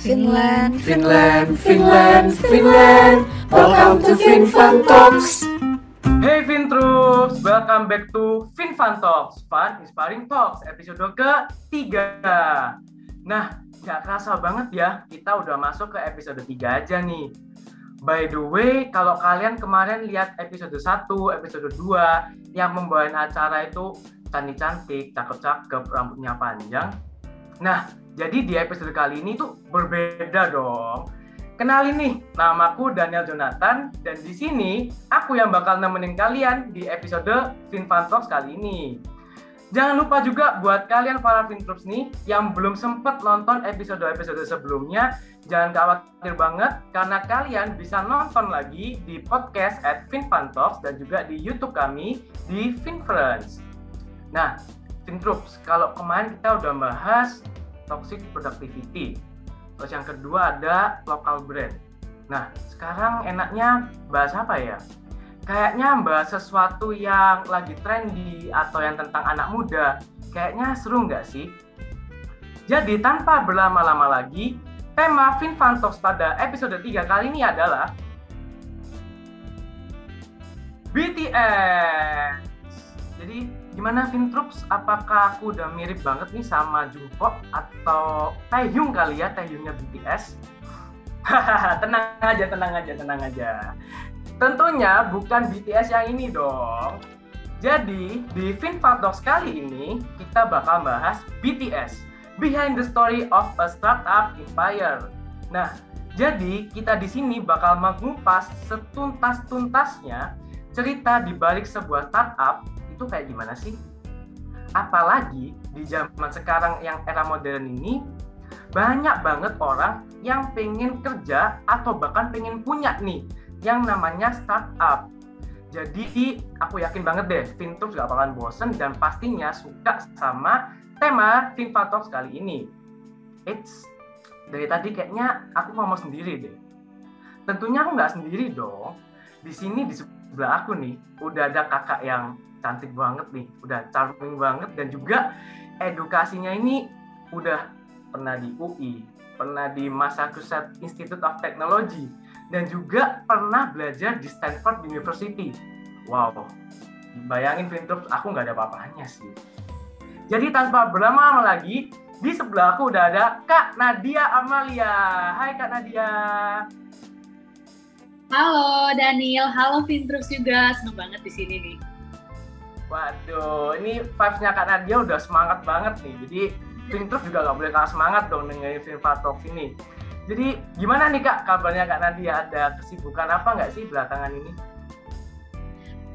Finland, Finland, Finland, Finland. Welcome to FinFun Talks. Hey Fintroops, welcome back to FinFun Talks, Fun Inspiring Talks, episode ketiga. Nah, gak kerasa banget ya, kita udah masuk ke episode 3 aja nih. By the way, kalau kalian kemarin lihat episode 1, episode 2, yang membawain acara itu cantik-cantik, cakep-cakep, rambutnya panjang. Nah, jadi di episode kali ini tuh berbeda dong. Kenalin nih, namaku Daniel Jonathan dan di sini aku yang bakal nemenin kalian di episode FinFun Talks kali ini. Jangan lupa juga buat kalian para Fintroops nih yang belum sempet nonton episode-episode sebelumnya, jangan khawatir banget karena kalian bisa nonton lagi di podcast at FinFun Talks dan juga di YouTube kami di FinFriends. Nah, Fintroops, kalau kemarin kita udah bahas toxic productivity. Terus yang kedua ada local brand. Nah, sekarang enaknya bahas apa ya? Kayaknya bahas sesuatu yang lagi trendy atau yang tentang anak muda. Kayaknya seru nggak sih? Jadi tanpa berlama-lama lagi, tema FinFun Talks pada episode 3 kali ini adalah BTS. Jadi gimana Fintroops? Apakah aku udah mirip banget nih sama Jungkook atau Taehyung kali ya, Taehyungnya BTS? tenang aja, tenang aja, tenang aja. Tentunya bukan BTS yang ini dong. Jadi di Finfadox kali ini kita bakal bahas BTS, Behind the Story of a Startup Empire. Nah, jadi kita di sini bakal mengupas setuntas-tuntasnya cerita di balik sebuah startup itu kayak gimana sih? Apalagi di zaman sekarang yang era modern ini banyak banget orang yang pengen kerja atau bahkan pengen punya nih yang namanya startup. Jadi aku yakin banget deh, Fintroops gak bakalan bosen dan pastinya suka sama tema Finfa Talks kali ini. It's dari tadi kayaknya aku ngomong sendiri deh. Tentunya aku nggak sendiri dong. Di sini di sebelah aku nih udah ada kakak yang cantik banget nih, udah charming banget dan juga edukasinya ini udah pernah di UI, pernah di Massachusetts Institute of Technology, dan juga pernah belajar di Stanford University. Wow, bayangin Fintroops, aku nggak ada apa-apanya sih. Jadi tanpa berlama-lama lagi, di sebelah aku udah ada Kak Nadia Amalia. Hai Kak Nadia. Halo Daniel, halo Fintroops juga, seneng banget di sini nih. Waduh, ini vibes-nya Kak Nadia udah semangat banget nih. Jadi Fintroops juga nggak boleh kalah semangat dong dengerin Finfa Talks ini. Jadi gimana nih Kak kabarnya Kak Nadia? Ada kesibukan apa nggak sih belakangan ini?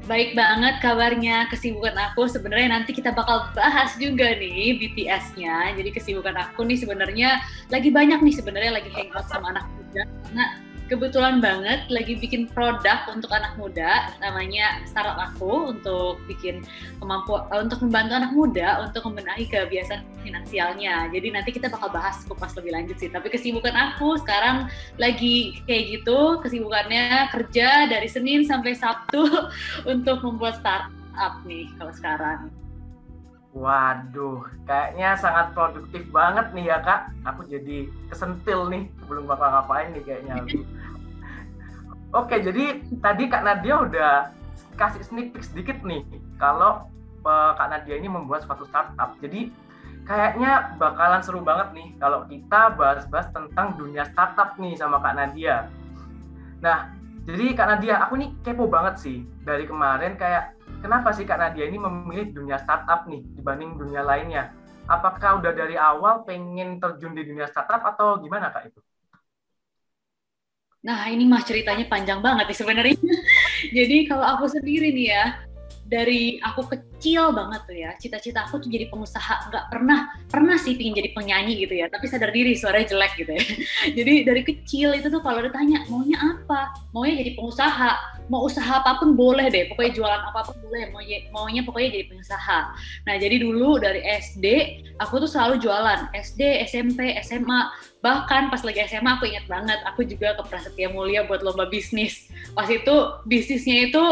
Baik banget kabarnya, kesibukan aku sebenarnya nanti kita bakal bahas juga nih BTS-nya. Jadi kesibukan aku nih sebenarnya lagi banyak nih sebenarnya lagi hangout sama anak muda. Karena kebetulan banget lagi bikin produk untuk anak muda namanya startup aku untuk bikin kemampuan untuk membantu anak muda untuk membenahi kebiasaan finansialnya. Jadi nanti kita bakal bahas kupas lebih lanjut sih. Tapi kesibukan aku sekarang lagi kayak gitu, kesibukannya kerja dari Senin sampai Sabtu untuk membuat startup nih kalau sekarang. Waduh, kayaknya sangat produktif banget nih ya kak. Aku jadi kesentil nih belum bakal ngapain nih kayaknya. Oke, jadi tadi Kak Nadia udah kasih sneak peek sedikit nih kalau uh, Kak Nadia ini membuat suatu startup. Jadi kayaknya bakalan seru banget nih kalau kita bahas-bahas tentang dunia startup nih sama Kak Nadia. Nah, jadi Kak Nadia, aku nih kepo banget sih dari kemarin kayak kenapa sih Kak Nadia ini memilih dunia startup nih dibanding dunia lainnya? Apakah udah dari awal pengen terjun di dunia startup atau gimana Kak itu? Nah, ini mah ceritanya panjang banget nih sebenarnya. Jadi kalau aku sendiri nih ya, dari aku kecil banget tuh ya, cita-cita aku tuh jadi pengusaha. Nggak pernah, pernah sih pingin jadi penyanyi gitu ya, tapi sadar diri suaranya jelek gitu ya. Jadi dari kecil itu tuh kalau ditanya maunya apa, maunya jadi pengusaha, mau usaha apa pun boleh deh, pokoknya jualan apa pun boleh, maunya, maunya pokoknya jadi pengusaha. Nah jadi dulu dari SD, aku tuh selalu jualan, SD, SMP, SMA, bahkan pas lagi SMA aku ingat banget, aku juga ke Prasetya Mulia buat lomba bisnis. Pas itu bisnisnya itu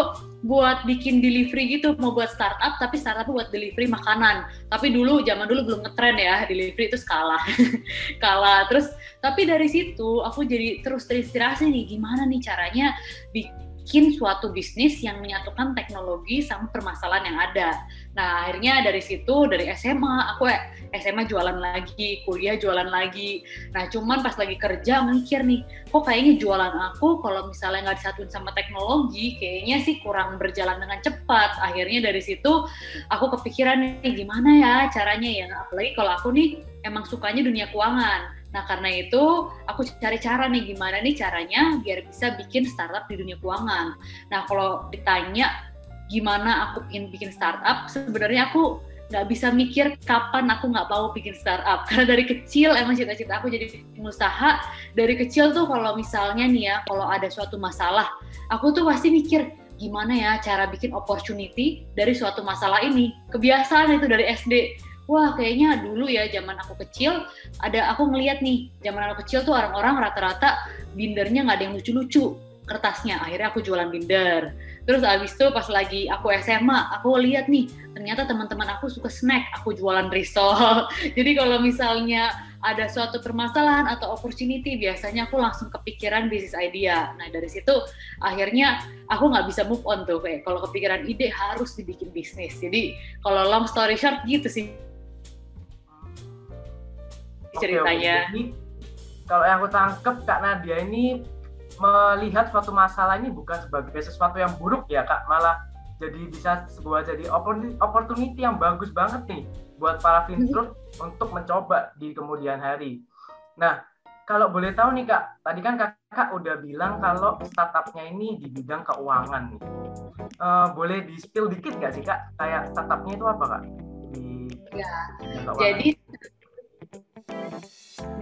buat bikin delivery gitu, mau buat startup, tapi startup buat delivery makanan. Tapi dulu, zaman dulu belum ngetren ya, delivery itu skala. skala. Terus, Tapi dari situ aku jadi terus terinspirasi nih gimana nih caranya bikin suatu bisnis yang menyatukan teknologi sama permasalahan yang ada. Nah akhirnya dari situ dari SMA aku SMA jualan lagi, kuliah jualan lagi. Nah cuman pas lagi kerja mikir nih, kok kayaknya jualan aku kalau misalnya nggak disatuin sama teknologi, kayaknya sih kurang berjalan dengan cepat. Akhirnya dari situ aku kepikiran nih gimana ya caranya ya, apalagi kalau aku nih emang sukanya dunia keuangan. Nah karena itu aku cari cara nih gimana nih caranya biar bisa bikin startup di dunia keuangan. Nah kalau ditanya gimana aku ingin bikin startup, sebenarnya aku nggak bisa mikir kapan aku nggak mau bikin startup. Karena dari kecil emang cita-cita aku jadi pengusaha. Dari kecil tuh kalau misalnya nih ya kalau ada suatu masalah aku tuh pasti mikir gimana ya cara bikin opportunity dari suatu masalah ini? Kebiasaan itu dari SD wah kayaknya dulu ya zaman aku kecil ada aku ngeliat nih zaman aku kecil tuh orang-orang rata-rata bindernya nggak ada yang lucu-lucu kertasnya. Akhirnya aku jualan binder. Terus abis itu pas lagi aku SMA aku lihat nih ternyata teman-teman aku suka snack aku jualan risol. Jadi kalau misalnya ada suatu permasalahan atau opportunity biasanya aku langsung kepikiran bisnis idea. Nah dari situ akhirnya aku nggak bisa move on tuh kayak kalau kepikiran ide harus dibikin bisnis. Jadi kalau long story short gitu sih ceritanya okay. kalau yang aku tangkep kak Nadia ini melihat suatu masalah ini bukan sebagai sesuatu yang buruk ya kak malah jadi bisa sebuah jadi opportunity yang bagus banget nih buat para fintrust untuk mencoba di kemudian hari. Nah, kalau boleh tahu nih kak, tadi kan kakak udah bilang kalau startupnya ini di bidang keuangan nih. Uh, boleh di spill dikit nggak sih kak, kayak startupnya itu apa kak? Di ya, jadi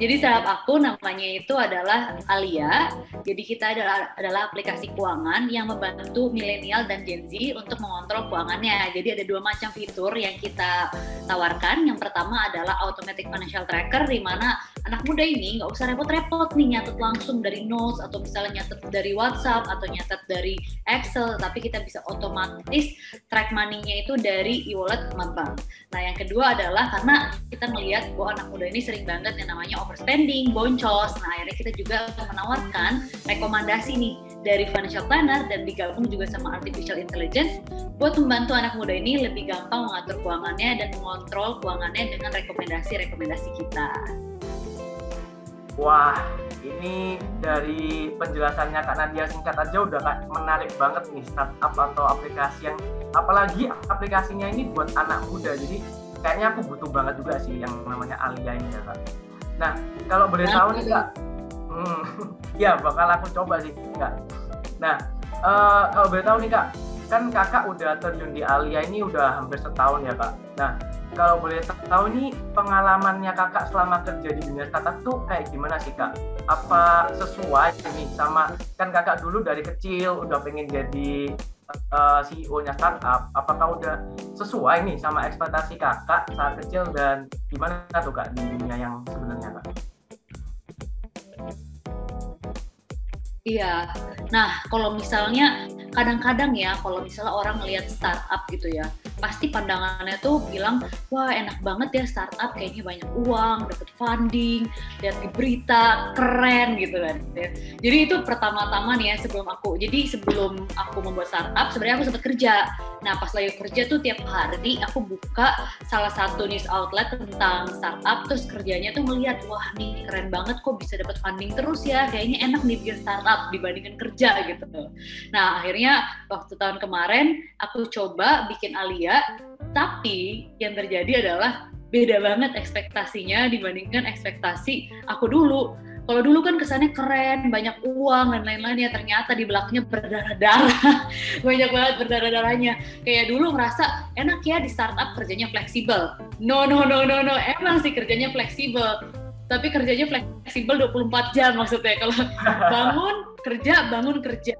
jadi startup aku namanya itu adalah Alia. Jadi kita adalah adalah aplikasi keuangan yang membantu milenial dan Gen Z untuk mengontrol keuangannya. Jadi ada dua macam fitur yang kita tawarkan. Yang pertama adalah automatic financial tracker di mana anak muda ini nggak usah repot-repot nih nyatet langsung dari notes atau misalnya nyatet dari WhatsApp atau nyatet dari Excel, tapi kita bisa otomatis track money-nya itu dari e-wallet bank. Nah yang kedua adalah karena kita melihat bahwa anak muda ini sering banget yang namanya overspending, boncos. Nah, akhirnya kita juga menawarkan rekomendasi nih dari financial planner dan digabung juga sama artificial intelligence buat membantu anak muda ini lebih gampang mengatur keuangannya dan mengontrol keuangannya dengan rekomendasi-rekomendasi kita. Wah, ini dari penjelasannya Kak Nadia singkat aja udah kak menarik banget nih startup atau aplikasi yang apalagi aplikasinya ini buat anak muda. Jadi kayaknya aku butuh banget juga sih yang namanya Alia ini ya kak. Nah kalau boleh tahu nih kak, hmm, ya bakal aku coba sih kak. Nah uh, kalau boleh tahu nih kak, kan kakak udah terjun di Alia ini udah hampir setahun ya kak. Nah kalau boleh tahu nih pengalamannya kakak selama kerja di dunia startup tuh kayak gimana sih kak? Apa sesuai ini sama kan kakak dulu dari kecil udah pengen jadi uh, eh, CEO-nya startup, apakah udah sesuai nih sama ekspektasi kakak saat kecil dan gimana tuh kak di dunia yang sebenarnya kak? Iya, nah kalau misalnya kadang-kadang ya kalau misalnya orang melihat startup gitu ya, pasti pandangannya tuh bilang wah enak banget ya startup kayaknya banyak uang dapat funding lihat di berita keren gitu kan ya. jadi itu pertama-tama nih ya sebelum aku jadi sebelum aku membuat startup sebenarnya aku sempat kerja nah pas lagi kerja tuh tiap hari aku buka salah satu news outlet tentang startup terus kerjanya tuh melihat wah nih keren banget kok bisa dapat funding terus ya kayaknya enak nih bikin startup dibandingkan kerja gitu nah akhirnya waktu tahun kemarin aku coba bikin Alia tapi yang terjadi adalah beda banget ekspektasinya dibandingkan ekspektasi aku dulu. Kalau dulu kan kesannya keren, banyak uang dan lain-lain ya ternyata di belakangnya berdarah-darah, banyak banget berdarah-darahnya. Kayak dulu ngerasa enak ya di startup kerjanya fleksibel. No no no no no, emang sih kerjanya fleksibel. Tapi kerjanya fleksibel 24 jam maksudnya. Kalau bangun kerja, bangun kerja.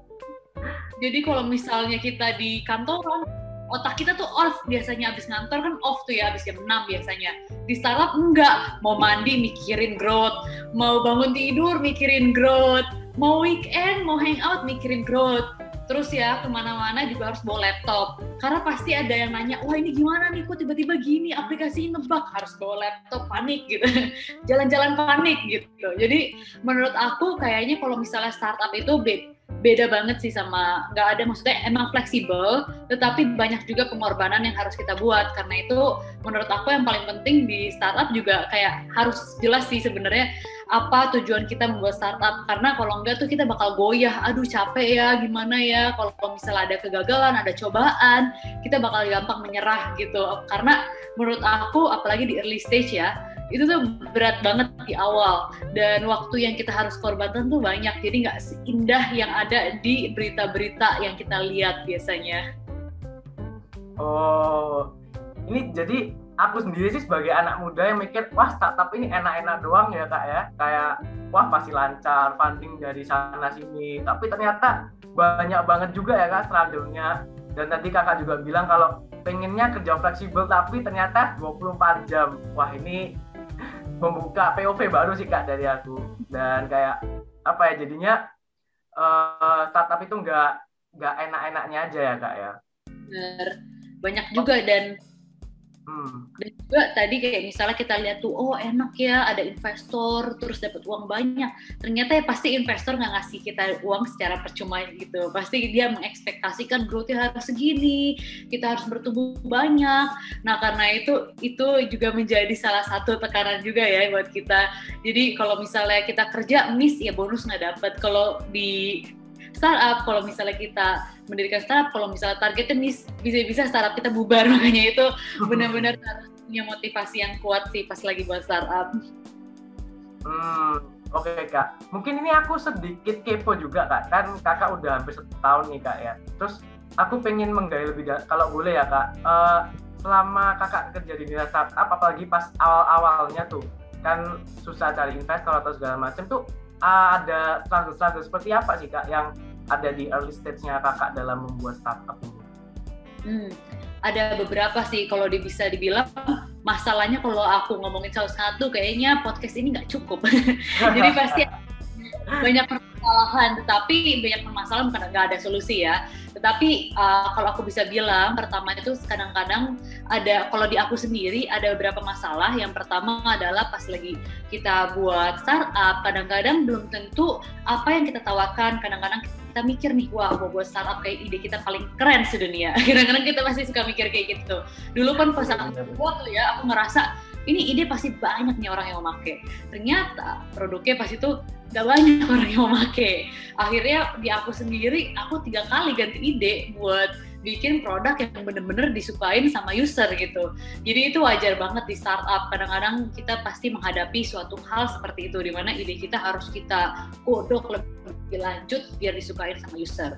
Jadi kalau misalnya kita di kantoran otak kita tuh off biasanya abis ngantor kan off tuh ya abis jam 6 biasanya. Di startup enggak. Mau mandi mikirin growth. Mau bangun tidur mikirin growth. Mau weekend mau hangout mikirin growth. Terus ya ke mana-mana juga harus bawa laptop. Karena pasti ada yang nanya wah ini gimana nih? Kok tiba-tiba gini? Aplikasi nebak. Harus bawa laptop panik gitu. Jalan-jalan panik gitu. Jadi menurut aku kayaknya kalau misalnya startup itu beda banget sih sama nggak ada maksudnya emang fleksibel tetapi banyak juga pengorbanan yang harus kita buat. Karena itu menurut aku yang paling penting di startup juga kayak harus jelas sih sebenarnya apa tujuan kita membuat startup. Karena kalau enggak tuh kita bakal goyah aduh capek ya gimana ya? Kalau misalnya ada kegagalan ada cobaan kita bakal gampang menyerah gitu. Karena menurut aku apalagi di early stage ya itu tuh berat banget di awal. Dan waktu yang kita harus korbankan tuh banyak. Jadi nggak seindah yang ada di berita-berita yang kita lihat biasanya. Oh, ini jadi aku sendiri sih sebagai anak muda yang mikir wah startup ini enak-enak doang ya kak ya. Kayak wah pasti lancar funding dari sana sini. Tapi ternyata banyak banget juga ya kak struggle-nya. Dan tadi kakak juga bilang kalau pengennya kerja fleksibel tapi ternyata 24 jam. Wah ini membuka POV baru sih kak dari aku dan kayak apa ya jadinya uh, startup itu nggak nggak enak-enaknya aja ya kak ya. Banyak juga dan Hmm. Dan juga tadi kayak misalnya kita lihat tuh, oh enak ya ada investor terus dapat uang banyak. Ternyata ya pasti investor nggak ngasih kita uang secara percuma gitu. Pasti dia mengekspektasikan growth-nya harus segini, kita harus bertumbuh banyak. Nah karena itu itu juga menjadi salah satu tekanan juga ya buat kita. Jadi kalau misalnya kita kerja miss ya bonus nggak dapat. Kalau di startup kalau misalnya kita mendirikan startup kalau misalnya targetnya bisa-bisa startup kita bubar makanya itu benar-benar harus punya motivasi yang kuat sih pas lagi buat startup. Hmm, oke okay, kak. Mungkin ini aku sedikit kepo juga kak. Kan kakak udah hampir setahun nih kak ya. Terus aku pengen menggali lebih kalau boleh ya kak. Uh, selama kakak kerja di dunia startup, apalagi pas awal-awalnya tuh, kan susah cari investor atau segala macam tuh ada struggle-struggle seperti apa sih kak yang ada di early stage-nya kakak dalam membuat startup ini? Hmm, ada beberapa sih kalau bisa dibilang masalahnya kalau aku ngomongin salah satu kayaknya podcast ini nggak cukup. Jadi pasti banyak permasalahan, tetapi banyak permasalahan bukan nggak ada solusi ya. Tetapi uh, kalau aku bisa bilang, pertama itu kadang-kadang ada, kalau di aku sendiri ada beberapa masalah. Yang pertama adalah pas lagi kita buat startup, kadang-kadang belum tentu apa yang kita tawarkan, kadang-kadang mikir nih, wah mau buat startup kayak ide kita paling keren sedunia. Kadang-kadang kita pasti suka mikir kayak gitu. Dulu kan pas aku buat tuh ya, aku ngerasa ini ide pasti banyak nih orang yang mau make. Ternyata produknya pas itu gak banyak orang yang mau make. Akhirnya di aku sendiri, aku tiga kali ganti ide buat bikin produk yang bener-bener disukain sama user gitu. Jadi itu wajar banget di startup. Kadang-kadang kita pasti menghadapi suatu hal seperti itu, di mana ide kita harus kita kodok lebih lanjut biar disukain sama user.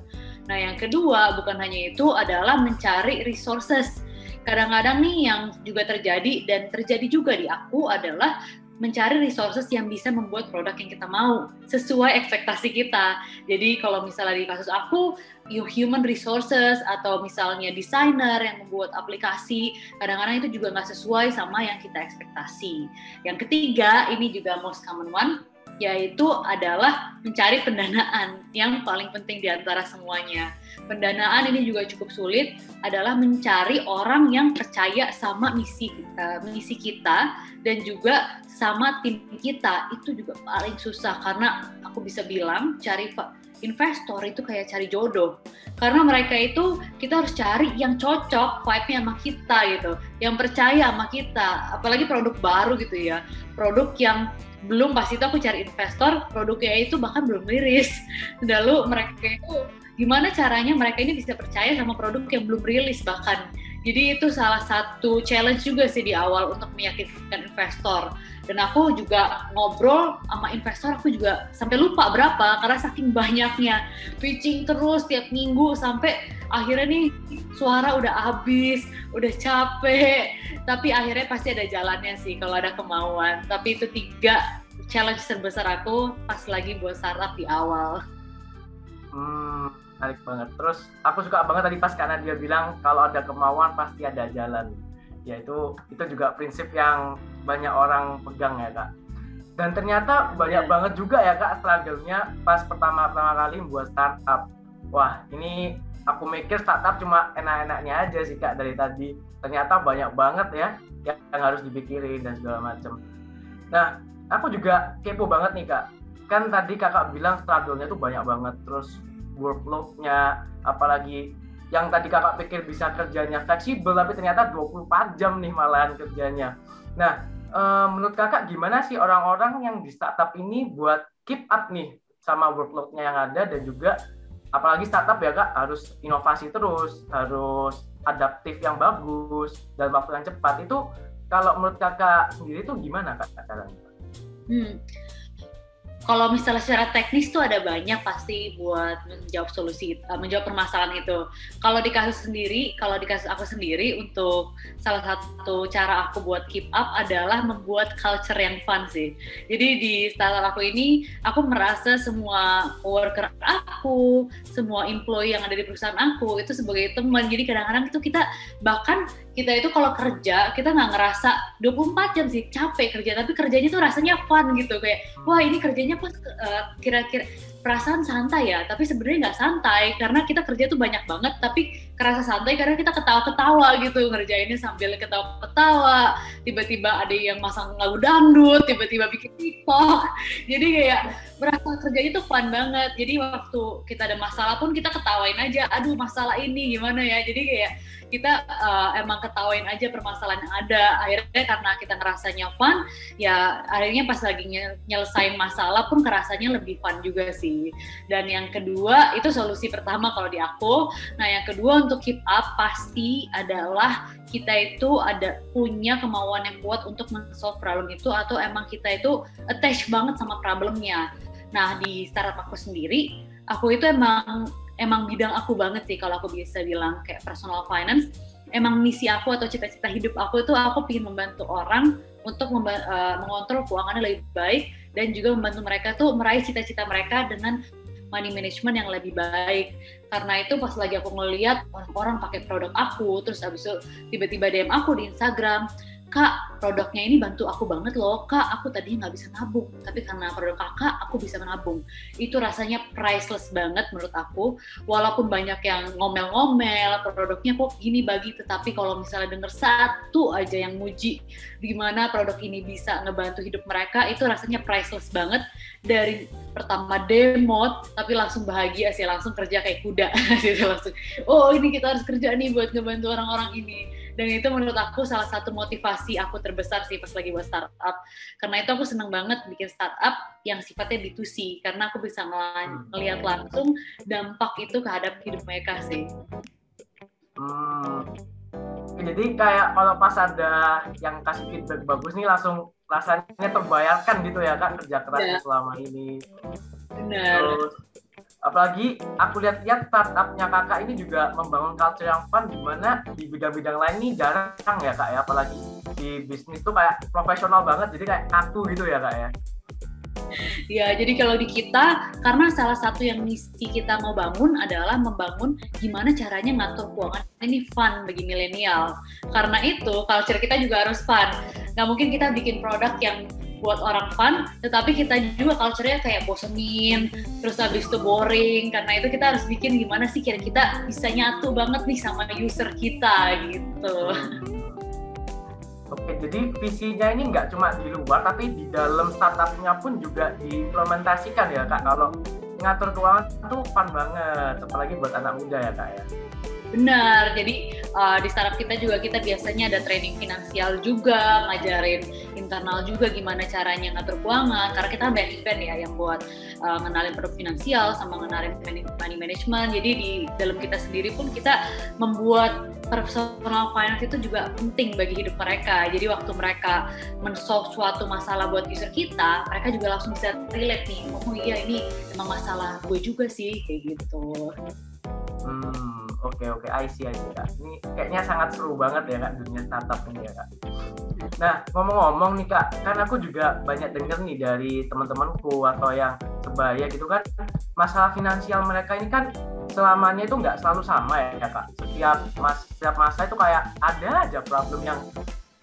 Nah yang kedua, bukan hanya itu, adalah mencari resources kadang-kadang nih yang juga terjadi dan terjadi juga di aku adalah mencari resources yang bisa membuat produk yang kita mau sesuai ekspektasi kita. Jadi kalau misalnya di kasus aku, human resources atau misalnya desainer yang membuat aplikasi, kadang-kadang itu juga nggak sesuai sama yang kita ekspektasi. Yang ketiga, ini juga most common one, yaitu adalah mencari pendanaan yang paling penting di antara semuanya. Pendanaan ini juga cukup sulit adalah mencari orang yang percaya sama misi kita, misi kita dan juga sama tim kita. Itu juga paling susah karena aku bisa bilang cari investor itu kayak cari jodoh. Karena mereka itu kita harus cari yang cocok vibe-nya sama kita gitu yang percaya sama kita. Apalagi produk baru gitu ya. Produk yang belum pasti itu aku cari investor produknya itu bahkan belum liris lalu mereka itu gimana caranya mereka ini bisa percaya sama produk yang belum rilis bahkan. Jadi itu salah satu challenge juga sih di awal untuk meyakinkan investor. Dan aku juga ngobrol sama investor, aku juga sampai lupa berapa karena saking banyaknya pitching terus tiap minggu sampai akhirnya nih suara udah habis, udah capek. Tapi akhirnya pasti ada jalannya sih kalau ada kemauan. Tapi itu tiga challenge terbesar aku pas lagi buat startup di awal. Hmm, menarik banget. Terus aku suka banget tadi pas karena dia bilang kalau ada kemauan pasti ada jalan. Ya itu itu juga prinsip yang banyak orang pegang ya kak. Dan ternyata banyak iya. banget juga ya kak struggle-nya pas pertama-pertama kali membuat startup. wah ini aku mikir startup cuma enak-enaknya aja sih kak dari tadi ternyata banyak banget ya yang harus dipikirin dan segala macam nah aku juga kepo banget nih kak kan tadi kakak bilang struggle-nya tuh banyak banget terus workload-nya apalagi yang tadi kakak pikir bisa kerjanya fleksibel tapi ternyata 24 jam nih malahan kerjanya. Nah e, menurut kakak gimana sih orang-orang yang di startup ini buat keep up nih sama workload-nya yang ada dan juga apalagi startup ya kak harus inovasi terus harus adaptif yang bagus dan waktu yang cepat. Itu kalau menurut kakak sendiri itu gimana kak caranya? Hmm kalau misalnya secara teknis tuh ada banyak pasti buat menjawab solusi uh, menjawab permasalahan itu. Kalau di kasus sendiri, kalau di kasus aku sendiri untuk salah satu cara aku buat keep up adalah membuat culture yang fun sih. Jadi di startup aku ini aku merasa semua worker aku, semua employee yang ada di perusahaan aku itu sebagai teman. Jadi kadang-kadang itu kita bahkan kita itu kalau kerja kita nggak ngerasa 24 jam sih capek kerja. Tapi kerjanya tuh rasanya fun gitu kayak wah ini kerjanya pas uh, kira-kira perasaan santai ya tapi sebenarnya nggak santai karena kita kerja tuh banyak banget tapi kerasa santai karena kita ketawa-ketawa gitu ngerjainnya sambil ketawa-ketawa. Tiba-tiba ada yang masang lagu dangdut tiba-tiba bikin tiktok. Jadi kayak berasa kerjanya tuh fun banget. Jadi waktu kita ada masalah pun kita ketawain aja aduh masalah ini gimana ya? Jadi kayak kita uh, emang ketawain aja permasalahan yang ada. Akhirnya karena kita ngerasanya fun ya akhirnya pas lagi nyelesain masalah pun kerasanya lebih fun juga sih. Dan yang kedua itu solusi pertama kalau di aku. Nah yang kedua untuk keep up pasti adalah kita itu ada punya kemauan yang kuat untuk men-solve problem itu atau emang kita itu attach banget sama problemnya. Nah di startup aku sendiri aku itu emang emang bidang aku banget sih kalau aku bisa bilang kayak personal finance emang misi aku atau cita-cita hidup aku itu aku ingin membantu orang untuk uh, mengontrol keuangannya lebih baik dan juga membantu mereka tuh meraih cita-cita mereka dengan money management yang lebih baik. Karena itu pas lagi aku ngeliat orang-orang pakai produk aku, terus abis itu tiba-tiba DM aku di Instagram, kak produknya ini bantu aku banget loh. Kak aku tadinya nggak bisa nabung. Tapi karena produk kakak aku bisa menabung. Itu rasanya priceless banget menurut aku. Walaupun banyak yang ngomel-ngomel produknya kok gini bagi tetapi kalau misalnya denger satu aja yang muji gimana produk ini bisa ngebantu hidup mereka itu rasanya priceless banget. Dari pertama demo tapi langsung bahagia sih langsung kerja kayak kuda. Gitu langsung oh ini kita harus kerja nih buat ngebantu orang-orang ini dan itu menurut aku salah satu motivasi aku terbesar sih pas lagi buat startup karena itu aku seneng banget bikin startup yang sifatnya B2C karena aku bisa melihat hmm. langsung dampak itu kehadap hidup mereka sih hmm. jadi kayak kalau pas ada yang kasih feedback bagus nih langsung rasanya terbayarkan gitu ya kak kerja keras ya. selama ini benar Terus, apalagi aku lihat-lihat startupnya kakak ini juga membangun culture yang fun di mana di bidang-bidang lain ini jarang ya kak ya apalagi di bisnis tuh kayak profesional banget jadi kayak kaku gitu ya kak ya Ya, jadi kalau di kita, karena salah satu yang misi kita mau bangun adalah membangun gimana caranya ngatur keuangan ini fun bagi milenial. Karena itu, culture kita juga harus fun. Nggak mungkin kita bikin produk yang buat orang fun, tetapi kita juga culture-nya kayak bosenin, terus habis itu boring. Karena itu kita harus bikin gimana sih kira kita bisa nyatu banget nih sama user kita gitu. Oke, jadi visinya ini nggak cuma di luar, tapi di dalam startupnya pun juga diimplementasikan ya kak. Kalau ngatur keuangan itu fun banget, apalagi buat anak muda ya kak ya. Benar, jadi uh, di startup kita juga kita biasanya ada training finansial juga, ngajarin internal juga gimana caranya ngatur keuangan, karena kita banyak event ya yang buat uh, ngenalin produk finansial sama ngenalin money management, jadi di dalam kita sendiri pun kita membuat personal finance itu juga penting bagi hidup mereka, jadi waktu mereka men-solve suatu masalah buat user kita, mereka juga langsung bisa relate nih, oh iya ini emang masalah gue juga sih, kayak gitu. Hmm Oke oke, I see, I see kak. Ini kayaknya sangat seru banget ya kak dunia startup ini ya kak. Nah ngomong-ngomong nih kak, kan aku juga banyak denger nih dari teman-temanku atau yang sebaya gitu kan, masalah finansial mereka ini kan selamanya itu nggak selalu sama ya kak. Setiap mas setiap masa itu kayak ada aja problem yang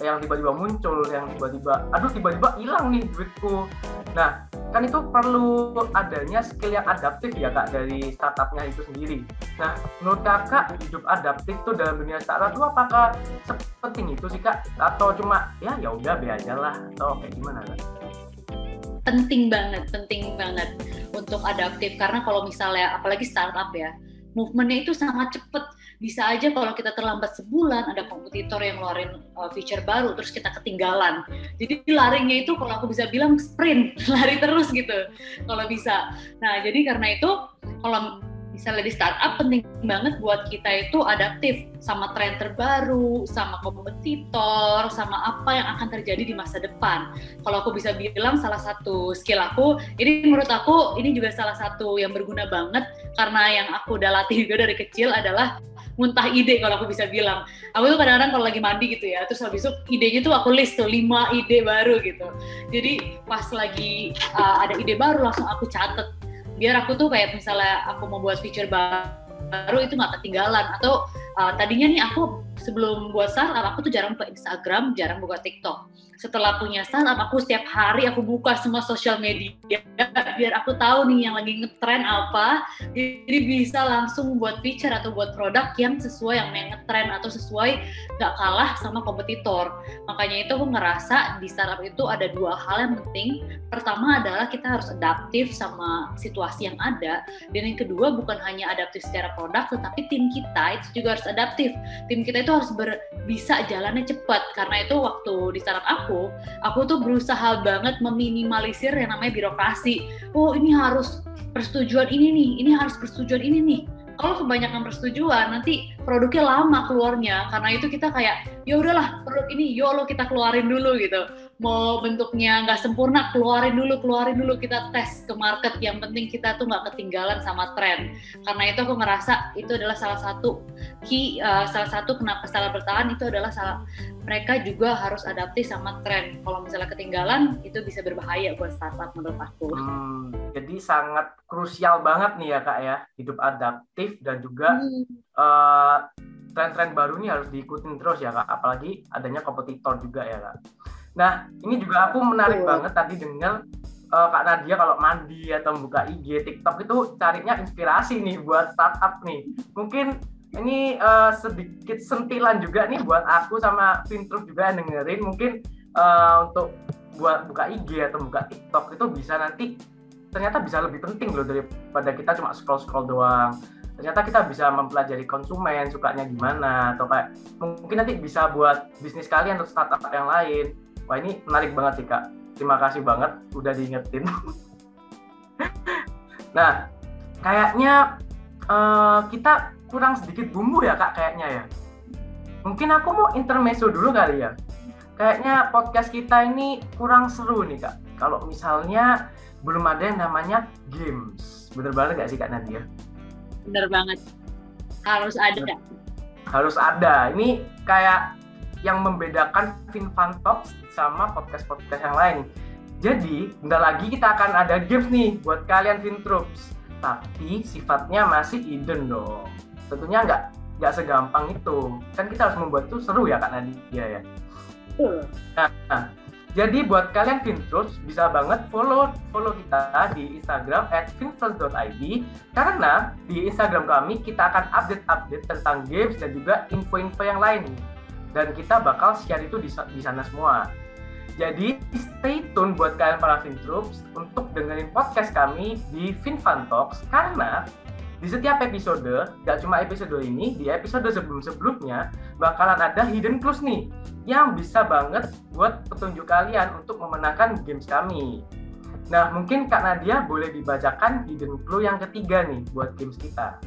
yang tiba-tiba muncul, yang tiba-tiba, aduh tiba-tiba hilang nih duitku. Nah, kan itu perlu adanya skill yang adaptif ya kak dari startupnya itu sendiri. Nah, menurut kakak hidup adaptif tuh dalam dunia startup itu apakah sepenting itu sih kak? Atau cuma ya ya udah be lah atau kayak gimana kak? Penting banget, penting banget untuk adaptif karena kalau misalnya apalagi startup ya, movementnya itu sangat cepet bisa aja kalau kita terlambat sebulan ada kompetitor yang ngeluarin uh, feature baru terus kita ketinggalan jadi larinya itu kalau aku bisa bilang sprint lari terus gitu kalau bisa nah jadi karena itu kalau misalnya di startup penting banget buat kita itu adaptif sama tren terbaru, sama kompetitor, sama apa yang akan terjadi di masa depan. Kalau aku bisa bilang salah satu skill aku, ini menurut aku ini juga salah satu yang berguna banget karena yang aku udah latih juga dari kecil adalah muntah ide kalau aku bisa bilang. Aku tuh kadang-kadang kalau lagi mandi gitu ya, terus habis itu idenya tuh aku list tuh lima ide baru gitu. Jadi pas lagi uh, ada ide baru langsung aku catet biar aku tuh kayak misalnya aku mau buat feature baru itu nggak ketinggalan atau uh, tadinya nih aku sebelum buat startup aku tuh jarang buka Instagram, jarang buka TikTok. Setelah punya startup aku setiap hari aku buka semua sosial media biar aku tahu nih yang lagi ngetren apa. Jadi bisa langsung buat feature atau buat produk yang sesuai yang ngetren atau sesuai nggak kalah sama kompetitor. Makanya itu aku ngerasa di startup itu ada dua hal yang penting. Pertama adalah kita harus adaptif sama situasi yang ada. Dan yang kedua bukan hanya adaptif secara produk, tetapi tim kita itu juga harus adaptif. Tim kita itu harus ber, bisa jalannya cepat. Karena itu waktu di startup aku aku tuh berusaha banget meminimalisir yang namanya birokrasi. Oh ini harus persetujuan ini nih ini harus persetujuan ini nih. Kalau kebanyakan persetujuan nanti produknya lama keluarnya. Karena itu kita kayak ya udahlah produk ini yolo kita keluarin dulu gitu mau bentuknya nggak sempurna keluarin dulu keluarin dulu. Kita tes ke market. Yang penting kita tuh nggak ketinggalan sama tren. Karena itu aku ngerasa itu adalah salah satu key uh, salah satu kenapa salah bertahan itu adalah salah mereka juga harus adaptif sama tren. Kalau misalnya ketinggalan itu bisa berbahaya buat startup menurut aku. Hmm, jadi sangat krusial banget nih ya kak ya. Hidup adaptif dan juga hmm. uh, tren-tren baru ini harus diikutin terus ya kak. Apalagi adanya kompetitor juga ya kak Nah, ini juga aku menarik banget tadi dengar uh, Kak Nadia kalau mandi atau buka IG, TikTok itu carinya inspirasi nih buat startup nih. Mungkin ini uh, sedikit sentilan juga nih buat aku sama Fintruk juga yang dengerin. Mungkin uh, untuk buat buka IG atau buka TikTok itu bisa nanti ternyata bisa lebih penting loh daripada kita cuma scroll-scroll doang. Ternyata kita bisa mempelajari konsumen sukanya gimana atau kayak mungkin nanti bisa buat bisnis kalian atau startup yang lain Wah ini menarik banget sih kak. Terima kasih banget udah diingetin. nah, kayaknya uh, kita kurang sedikit bumbu ya kak kayaknya ya. Mungkin aku mau intermezzo dulu kali ya. Kayaknya podcast kita ini kurang seru nih kak. Kalau misalnya belum ada yang namanya games. Bener banget gak sih kak Nadia? Bener banget. Harus ada. Harus ada. Ini kayak yang membedakan FinFun Talks sama podcast-podcast yang lain. Jadi, bentar lagi kita akan ada games nih buat kalian Fintroops. Tapi sifatnya masih hidden dong. Tentunya nggak nggak segampang itu. Kan kita harus membuat itu seru ya Kak Nadia ya. Nah, nah, jadi buat kalian Fintroops bisa banget follow follow kita di Instagram @fintroops.id karena di Instagram kami kita akan update-update tentang games dan juga info-info yang lain dan kita bakal share itu di, di sana semua. Jadi stay tune buat kalian para Fintroops untuk dengerin podcast kami di FinFun Talks karena di setiap episode, gak cuma episode ini, di episode sebelum-sebelumnya bakalan ada hidden clues nih yang bisa banget buat petunjuk kalian untuk memenangkan games kami. Nah, mungkin Kak Nadia boleh dibacakan hidden clue yang ketiga nih buat games kita.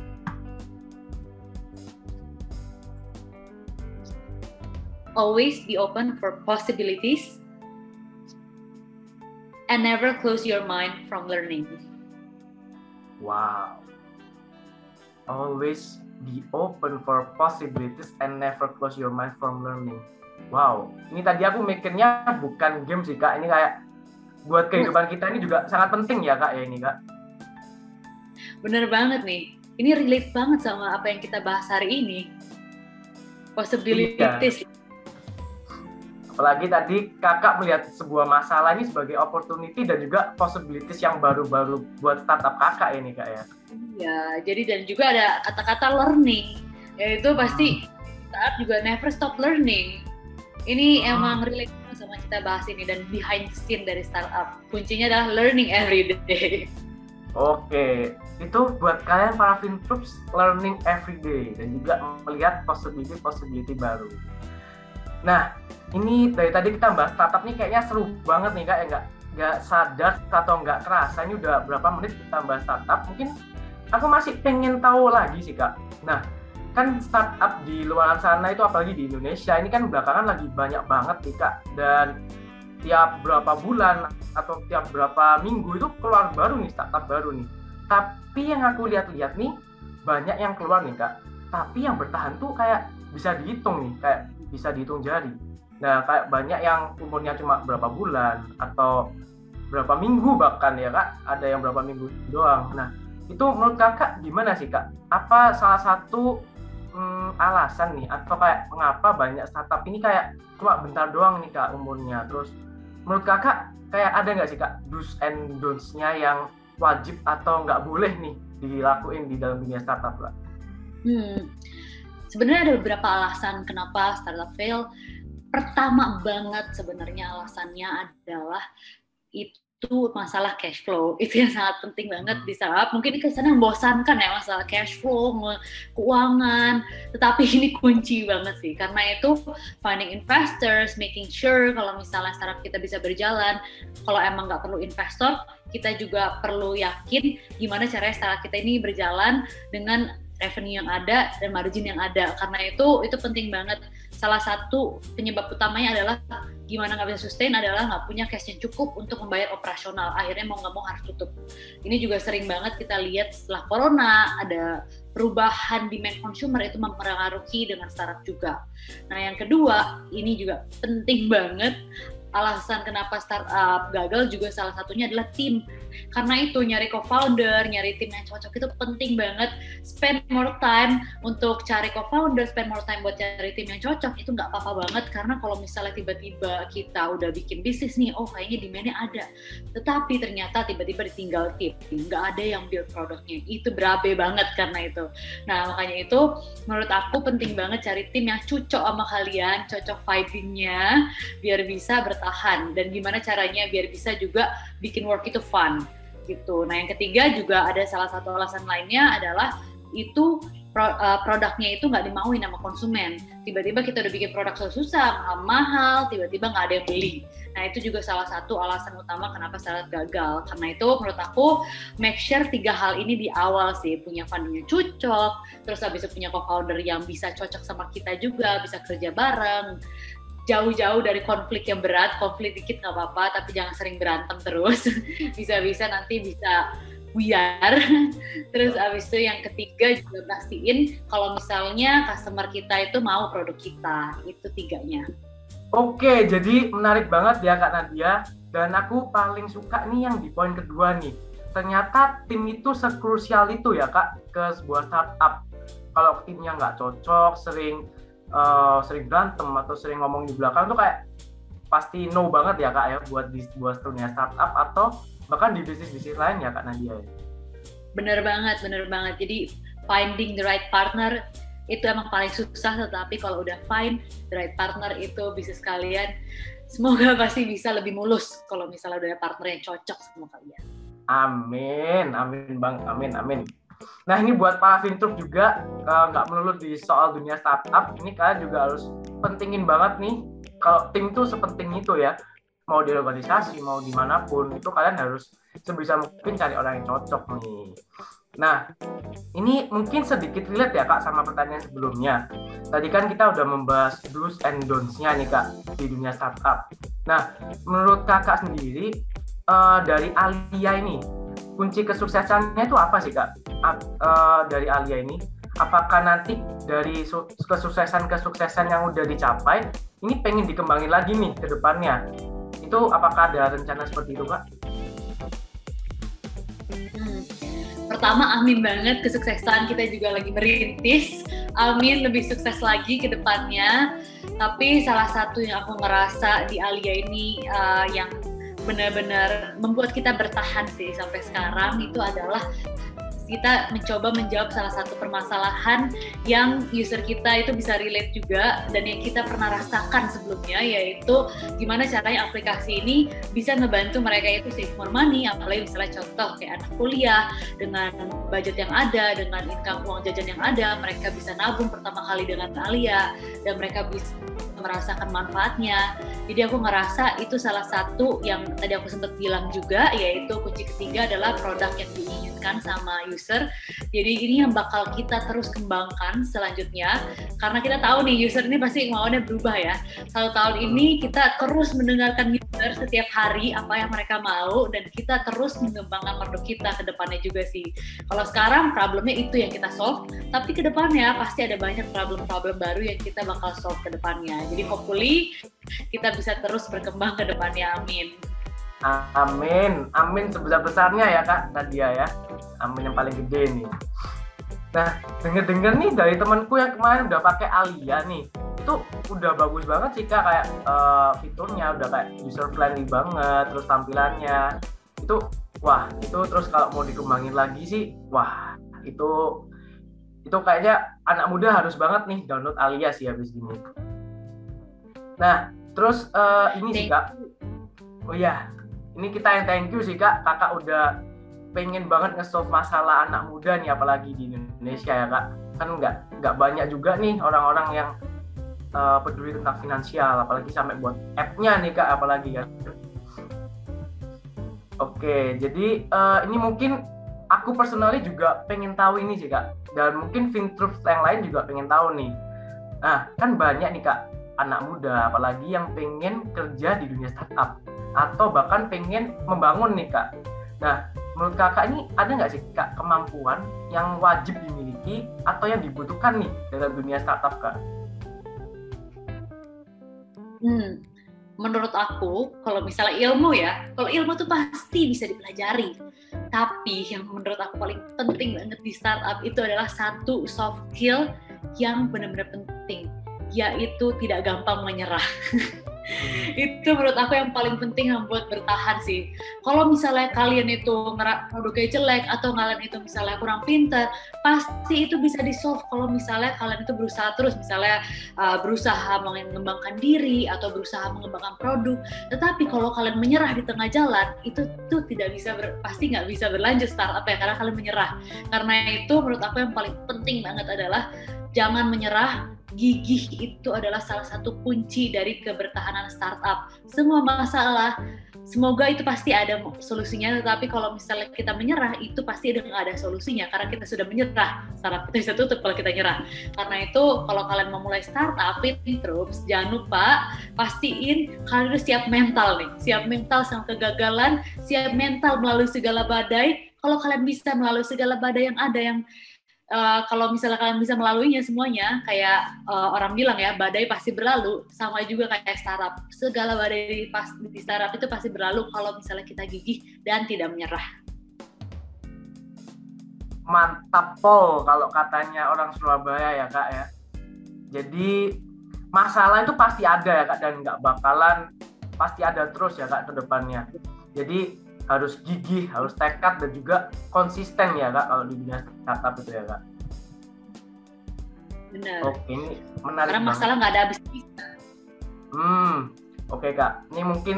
Always be open for possibilities and never close your mind from learning. Wow. Always be open for possibilities and never close your mind from learning. Wow, ini tadi aku mikirnya bukan game sih kak, ini kayak buat kehidupan kita ini juga sangat penting ya kak ya ini kak. Bener banget nih, ini relate banget sama apa yang kita bahas hari ini. Possibilities. Iya Apalagi tadi kakak melihat sebuah masalah ini sebagai opportunity dan juga possibilities yang baru-baru buat startup kakak ini kak ya. Iya, jadi dan juga ada kata-kata learning, yaitu pasti startup juga never stop learning. Ini hmm. emang relate sama kita bahas ini dan behind the scene dari startup. Kuncinya adalah learning every day. Oke, itu buat kalian para fintroops learning every day dan juga melihat possibility-possibility baru. Nah, ini dari tadi kita bahas startup nih kayaknya seru banget nih kak ya. Nggak nggak sadar atau nggak kerasa. Ini udah berapa menit kita bahas startup? Mungkin aku masih pengen tahu lagi sih kak. Nah kan startup di luar sana itu apalagi di Indonesia ini kan belakangan lagi banyak banget nih kak. Dan tiap berapa bulan atau tiap berapa minggu itu keluar baru nih startup baru nih. Tapi yang aku lihat-lihat nih banyak yang keluar nih kak. Tapi yang bertahan tuh kayak bisa dihitung nih kayak bisa dihitung jari. Nah, kayak banyak yang umurnya cuma berapa bulan atau berapa minggu bahkan ya kak, ada yang berapa minggu doang. Nah, itu menurut kakak gimana sih kak? Apa salah satu hmm, alasan nih atau kayak mengapa banyak startup ini kayak cuma bentar doang nih kak umurnya? Terus menurut kakak kayak ada nggak sih kak do's and don'ts-nya yang wajib atau nggak boleh nih dilakuin di dalam dunia startup kak? Hmm, sebenarnya ada beberapa alasan kenapa startup fail. Pertama banget sebenarnya alasannya adalah itu masalah cash flow. Itu yang sangat penting banget di startup. Mungkin kesannya membosankan ya masalah cash flow keuangan. Tetapi ini kunci banget sih. Karena itu finding investors making sure kalau misalnya startup kita bisa berjalan kalau emang nggak perlu investor kita juga perlu yakin gimana caranya startup kita ini berjalan dengan revenue yang ada dan margin yang ada. Karena itu itu penting banget. Salah satu penyebab utamanya adalah gimana nggak bisa sustain adalah nggak punya cash yang cukup untuk membayar operasional. Akhirnya mau nggak mau harus tutup. Ini juga sering banget kita lihat setelah corona ada perubahan demand consumer itu mempengaruhi dengan startup juga. Nah yang kedua ini juga penting banget alasan kenapa startup gagal juga salah satunya adalah tim. Karena itu nyari co-founder, nyari tim yang cocok itu penting banget. Spend more time untuk cari co-founder, spend more time buat cari tim yang cocok itu nggak apa-apa banget karena kalau misalnya tiba-tiba kita udah bikin bisnis nih, oh kayaknya demandnya ada, tetapi ternyata tiba-tiba ditinggal tim, nggak ada yang build produknya, itu berabe banget karena itu. Nah makanya itu menurut aku penting banget cari tim yang cocok sama kalian, cocok vibingnya, biar bisa bertahan bertahan dan gimana caranya biar bisa juga bikin work itu fun gitu. Nah yang ketiga juga ada salah satu alasan lainnya adalah itu uh, produknya itu nggak dimauin sama konsumen. Tiba-tiba kita udah bikin produk susah, mahal, tiba-tiba nggak ada yang beli. Nah itu juga salah satu alasan utama kenapa startup gagal. Karena itu menurut aku make sure tiga hal ini di awal sih punya fundingnya cocok, terus habis itu punya co-founder yang bisa cocok sama kita juga, bisa kerja bareng, jauh-jauh dari konflik yang berat, konflik dikit nggak apa-apa, tapi jangan sering berantem terus. Bisa-bisa nanti bisa buyar. Terus abis itu yang ketiga juga pastiin kalau misalnya customer kita itu mau produk kita. Itu tiganya. Oke, jadi menarik banget ya Kak Nadia. Dan aku paling suka nih yang di poin kedua nih. Ternyata tim itu sekrusial itu ya Kak ke sebuah startup. Kalau timnya nggak cocok, sering uh, sering berantem atau sering ngomong di belakang tuh kayak pasti no banget ya kak ya buat di buat dunia startup atau bahkan di bisnis bisnis lain ya kak Nadia ya. Bener banget, bener banget. Jadi finding the right partner itu emang paling susah tetapi kalau udah find the right partner itu bisnis kalian semoga pasti bisa lebih mulus kalau misalnya udah ada partner yang cocok sama kalian. Amin, amin bang, amin, amin. Nah ini buat para fintup juga nggak uh, melulu di soal dunia startup, ini kalian juga harus pentingin banget nih kalau tim tuh sepenting itu ya mau di organisasi mau di mana pun itu kalian harus sebisa mungkin cari orang yang cocok nih. Nah, ini mungkin sedikit relate ya Kak sama pertanyaan sebelumnya. Tadi kan kita udah membahas do's and don'ts-nya nih Kak di dunia startup. Nah, menurut Kakak sendiri uh, dari Alia ini kunci kesuksesannya itu apa sih kak uh, dari Alia ini? Apakah nanti dari kesuksesan-kesuksesan yang udah dicapai ini pengen dikembangin lagi nih ke depannya? Itu apakah ada rencana seperti itu kak? Hmm. Pertama, amin banget kesuksesan kita juga lagi merintis. Amin lebih sukses lagi ke depannya. Tapi salah satu yang aku ngerasa di Alia ini uh, yang benar-benar membuat kita bertahan sih sampai sekarang. Itu adalah kita mencoba menjawab salah satu permasalahan yang user kita itu bisa relate juga dan yang kita pernah rasakan sebelumnya yaitu gimana caranya aplikasi ini bisa ngebantu mereka itu save more money. Apalagi misalnya contoh kayak anak kuliah dengan budget yang ada dengan income uang jajan yang ada mereka bisa nabung pertama kali dengan Alia dan mereka bisa merasakan manfaatnya. Jadi aku ngerasa itu salah satu yang tadi aku sempat bilang juga yaitu kunci ketiga adalah produk yang diinginkan sama user. Jadi ini yang bakal kita terus kembangkan selanjutnya karena kita tahu nih user ini pasti maunya berubah ya. Satu tahun ini kita terus mendengarkan user setiap hari apa yang mereka mau dan kita terus mengembangkan produk kita ke depannya juga sih. Kalau sekarang problemnya itu yang kita solve, tapi ke depannya pasti ada banyak problem-problem baru yang kita bakal solve ke depannya. Jadi hopefully kita bisa terus berkembang ke depannya. Amin. Amin, amin sebesar-besarnya ya Kak Nadia ya. Amin yang paling gede nih. Nah, denger-denger nih dari temanku yang kemarin udah pakai Alia nih, itu udah bagus banget sih Kak kayak uh, fiturnya udah kayak user friendly banget, terus tampilannya itu wah itu terus kalau mau dikembangin lagi sih wah itu itu kayaknya anak muda harus banget nih download Alia sih habis ini. Nah, terus uh, ini sih kak. Oh iya, ini kita yang thank you sih kak. Kakak udah pengen banget nge-solve masalah anak muda nih, apalagi di Indonesia ya kak. Kan nggak nggak banyak juga nih orang-orang yang uh, peduli tentang finansial, apalagi sampai buat app-nya nih kak, apalagi ya. Oke, jadi uh, ini mungkin aku personally juga pengen tahu ini sih kak, dan mungkin Fintroops yang lain juga pengen tahu nih. Nah, kan banyak nih kak anak muda, apalagi yang pengen kerja di dunia startup atau bahkan pengen membangun nih kak. Nah, menurut kakak ini ada nggak sih kak kemampuan yang wajib dimiliki atau yang dibutuhkan nih dalam dunia startup kak? Hmm, menurut aku kalau misalnya ilmu ya, kalau ilmu tuh pasti bisa dipelajari. Tapi yang menurut aku paling penting banget di startup itu adalah satu soft skill yang benar-benar penting yaitu tidak gampang menyerah. Hmm. itu menurut aku yang paling penting yang buat bertahan sih. Kalau misalnya kalian itu produknya jelek atau kalian itu misalnya kurang pinter, pasti itu bisa di solve kalau misalnya kalian itu berusaha terus, misalnya uh, berusaha mengembangkan diri atau berusaha mengembangkan produk. Tetapi kalau kalian menyerah di tengah jalan, itu tuh tidak bisa ber, pasti nggak bisa berlanjut startup ya karena kalian menyerah. Karena itu menurut aku yang paling penting banget adalah jangan menyerah gigih itu adalah salah satu kunci dari kebertahanan startup. Semua masalah, semoga itu pasti ada solusinya, tetapi kalau misalnya kita menyerah, itu pasti nggak ada solusinya, karena kita sudah menyerah. Startup kita bisa tutup kalau kita nyerah. Karena itu, kalau kalian mau mulai startup, Troops, jangan lupa pastiin kalian udah siap mental nih, siap mental sama kegagalan, siap mental melalui segala badai. Kalau kalian bisa melalui segala badai yang ada yang Uh, kalau misalnya kalian bisa melaluinya semuanya, kayak uh, orang bilang ya, badai pasti berlalu, sama juga kayak startup. Segala badai di, pas, di startup itu pasti berlalu kalau misalnya kita gigih dan tidak menyerah. Mantap pol kalau katanya orang Surabaya ya kak ya. Jadi masalah itu pasti ada ya kak dan nggak bakalan pasti ada terus ya kak ke depannya. Jadi harus gigih, harus tekad dan juga konsisten ya kak kalau di dunia startup itu ya kak. Benar. Oke, ini menarik. Karena masalah nggak ada habis Hmm, oke kak. Ini mungkin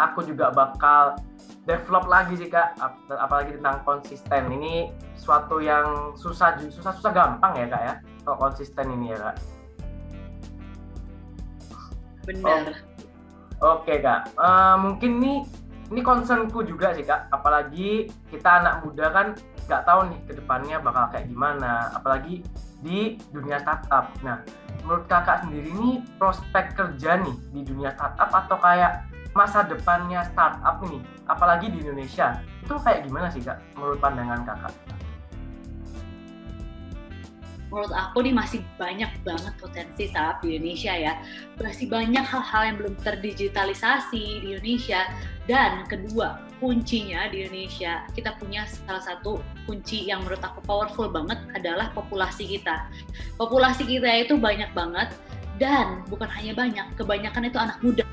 aku juga bakal develop lagi sih kak, apalagi tentang konsisten. Ini suatu yang susah, susah, susah gampang ya kak ya, kalau konsisten ini ya kak. Benar. Oh, oke kak, uh, mungkin nih ini concernku juga sih kak. Apalagi kita anak muda kan nggak tahu nih ke depannya bakal kayak gimana. Apalagi di dunia startup. Nah menurut kakak sendiri ini prospek kerja nih di dunia startup atau kayak masa depannya startup ini apalagi di Indonesia itu kayak gimana sih kak? Menurut pandangan kakak menurut aku nih masih banyak banget potensi startup di Indonesia ya. Masih banyak hal-hal yang belum terdigitalisasi di Indonesia. Dan kedua, kuncinya di Indonesia, kita punya salah satu kunci yang menurut aku powerful banget adalah populasi kita. Populasi kita itu banyak banget Dan bukan hanya banyak, kebanyakan itu anak muda.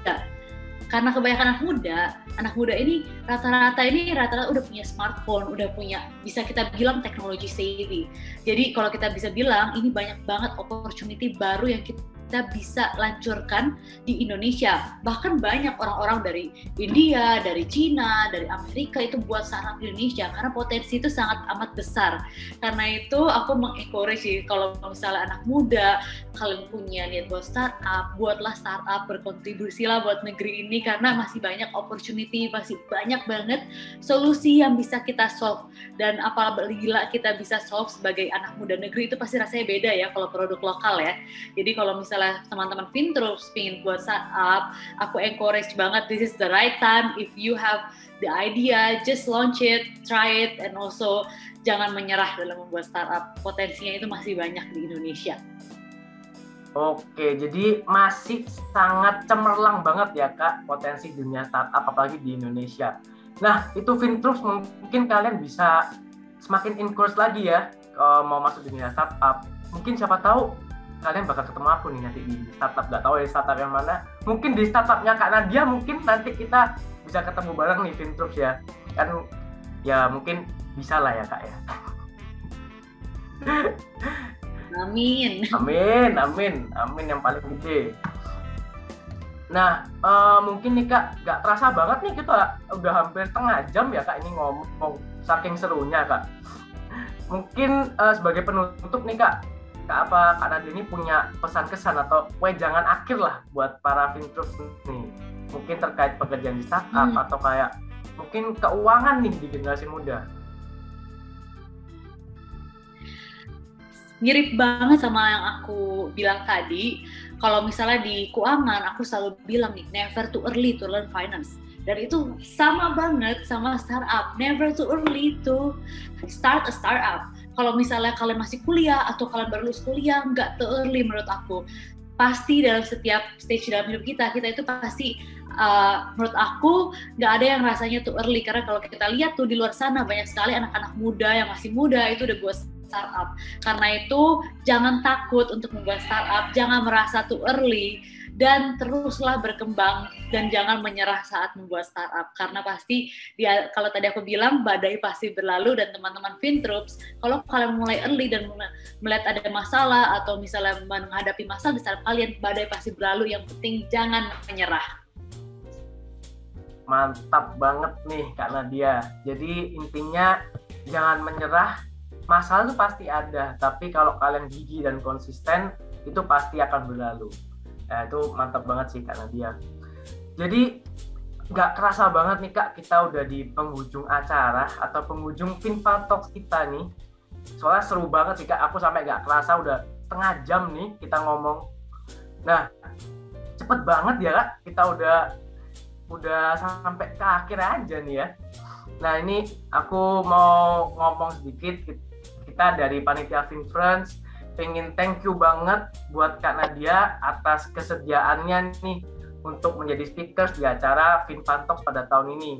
Karena kebanyakan anak muda, anak muda ini rata-rata ini rata-rata udah punya smartphone, udah punya bisa kita bilang teknologi savvy. Jadi kalau kita bisa bilang ini banyak banget opportunity baru yang kita kita bisa lancurkan di Indonesia. Bahkan banyak orang-orang dari India, dari Cina, dari Amerika itu buat startup Indonesia karena potensi itu sangat amat besar. Karena itu aku mengencourage kalau misalnya anak muda kalian punya niat buat startup, buatlah startup, berkontribusilah buat negeri ini karena masih banyak opportunity, masih banyak banget solusi yang bisa kita solve dan apalagi kita bisa solve sebagai anak muda negeri itu pasti rasanya beda ya kalau produk lokal ya. Jadi kalau misalnya misalnya teman-teman Fintroops pingin buat startup, aku encourage banget this is the right time if you have the idea, just launch it, try it, and also jangan menyerah dalam membuat startup. Potensinya itu masih banyak di Indonesia. Oke, jadi masih sangat cemerlang banget ya kak potensi dunia startup apalagi di Indonesia. Nah itu Fintroops mungkin kalian bisa semakin encourage lagi ya mau masuk dunia startup. Mungkin siapa tahu kalian bakal ketemu aku nih nanti di startup gak tahu ya startup yang mana mungkin di startupnya kak Nadia mungkin nanti kita bisa ketemu bareng nih Fintroops ya kan ya mungkin bisa lah ya kak ya Amin. Amin, amin, amin yang paling gede. Nah, uh, mungkin nih kak, gak terasa banget nih kita udah hampir setengah jam ya kak ini ngomong saking serunya kak. Mungkin uh, sebagai penutup nih kak, Kak apa? Kak Nadia ini punya pesan kesan atau jangan akhir lah buat para fintroops nih. Mungkin terkait pekerjaan di startup hmm. atau kayak mungkin keuangan nih di generasi muda. Mirip banget sama yang aku bilang tadi. Kalau misalnya di keuangan aku selalu bilang nih never too early to learn finance. Dan itu sama banget sama startup. Never too early to start a startup kalau misalnya kalian masih kuliah atau kalian baru lulus kuliah nggak too menurut aku. Pasti dalam setiap stage dalam hidup kita kita itu pasti uh, menurut aku nggak ada yang rasanya too early karena kalau kita lihat tuh di luar sana banyak sekali anak-anak muda yang masih muda itu udah buat startup. Karena itu jangan takut untuk membuat startup jangan merasa too early dan teruslah berkembang dan jangan menyerah saat membuat startup. Karena pasti dia kalau tadi aku bilang badai pasti berlalu dan teman-teman Fintroops kalau kalian mulai early dan melihat ada masalah atau misalnya menghadapi masalah startup kalian badai pasti berlalu. Yang penting jangan menyerah. Mantap banget nih Kak Nadia. Jadi intinya jangan menyerah. Masalah itu pasti ada tapi kalau kalian gigi dan konsisten itu pasti akan berlalu ya itu mantap banget sih kak Nadia. Jadi nggak kerasa banget nih kak kita udah di penghujung acara atau penghujung Finpa Talks kita nih. Soalnya seru banget sih kak. Aku sampai nggak kerasa udah setengah jam nih kita ngomong. Nah cepet banget ya kak. Kita udah udah sampai ke akhir aja nih ya. Nah ini aku mau ngomong sedikit. Kita dari panitia Finfriends pengen thank you banget buat Kak Nadia atas kesediaannya nih untuk menjadi speaker di acara Finpantox pada tahun ini.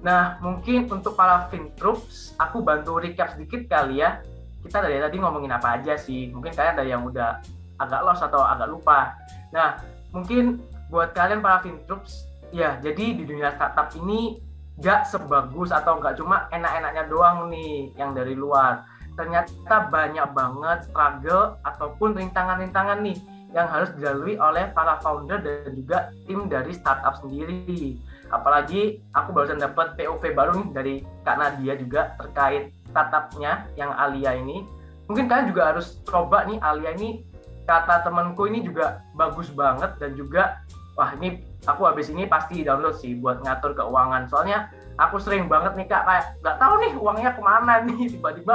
Nah, mungkin untuk para Fintroops, aku bantu recap sedikit kali ya. Kita dari tadi ngomongin apa aja sih? Mungkin kalian ada yang udah agak lost atau agak lupa. Nah, mungkin buat kalian para Fintroops, ya jadi di dunia startup ini gak sebagus atau gak cuma enak-enaknya doang nih yang dari luar ternyata banyak banget struggle ataupun rintangan-rintangan nih yang harus dilalui oleh para founder dan juga tim dari startup sendiri. Apalagi aku barusan dapat POV baru nih dari Kak Nadia juga terkait startupnya yang Alia ini. Mungkin kalian juga harus coba nih Alia ini kata temanku ini juga bagus banget dan juga wah ini aku habis ini pasti download sih buat ngatur keuangan. Soalnya aku sering banget nih kak kayak nggak tahu nih uangnya ke mana nih tiba-tiba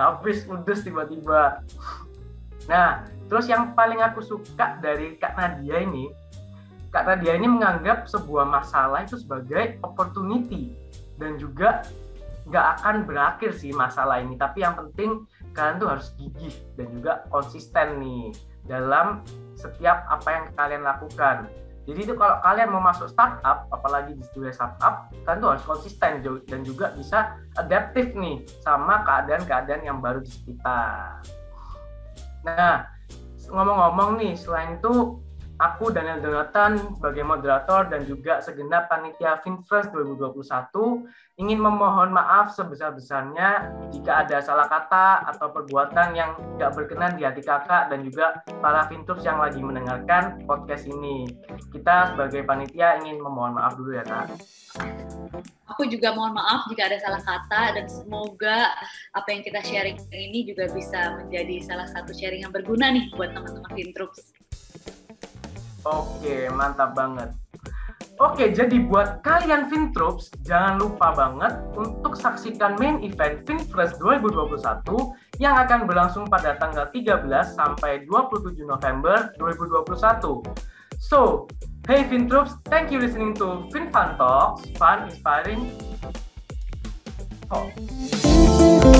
habis ludes tiba-tiba. Nah terus yang paling aku suka dari kak Nadia ini kak Nadia ini menganggap sebuah masalah itu sebagai opportunity dan juga nggak akan berakhir sih masalah ini. Tapi yang penting kalian tuh harus gigih dan juga konsisten nih dalam setiap apa yang kalian lakukan jadi itu kalau kalian mau masuk startup, apalagi di dunia startup, kalian tuh harus konsisten dan juga bisa adaptif nih sama keadaan-keadaan yang baru di sekitar. Nah, ngomong-ngomong nih, selain itu aku Daniel Jonathan sebagai moderator dan juga segenap panitia FinFresh 2021 ingin memohon maaf sebesar-besarnya jika ada salah kata atau perbuatan yang tidak berkenan di hati kakak dan juga para FinTroops yang lagi mendengarkan podcast ini. Kita sebagai panitia ingin memohon maaf dulu ya kak. Aku juga mohon maaf jika ada salah kata dan semoga apa yang kita sharing ini juga bisa menjadi salah satu sharing yang berguna nih buat teman-teman FinTroops. Oke, mantap banget. Oke, jadi buat kalian Fintroops, jangan lupa banget untuk saksikan main event FinFresh 2021 yang akan berlangsung pada tanggal 13 sampai 27 November 2021. So, hey Fintroops, thank you listening to FinFun Talks, fun, inspiring. Oh.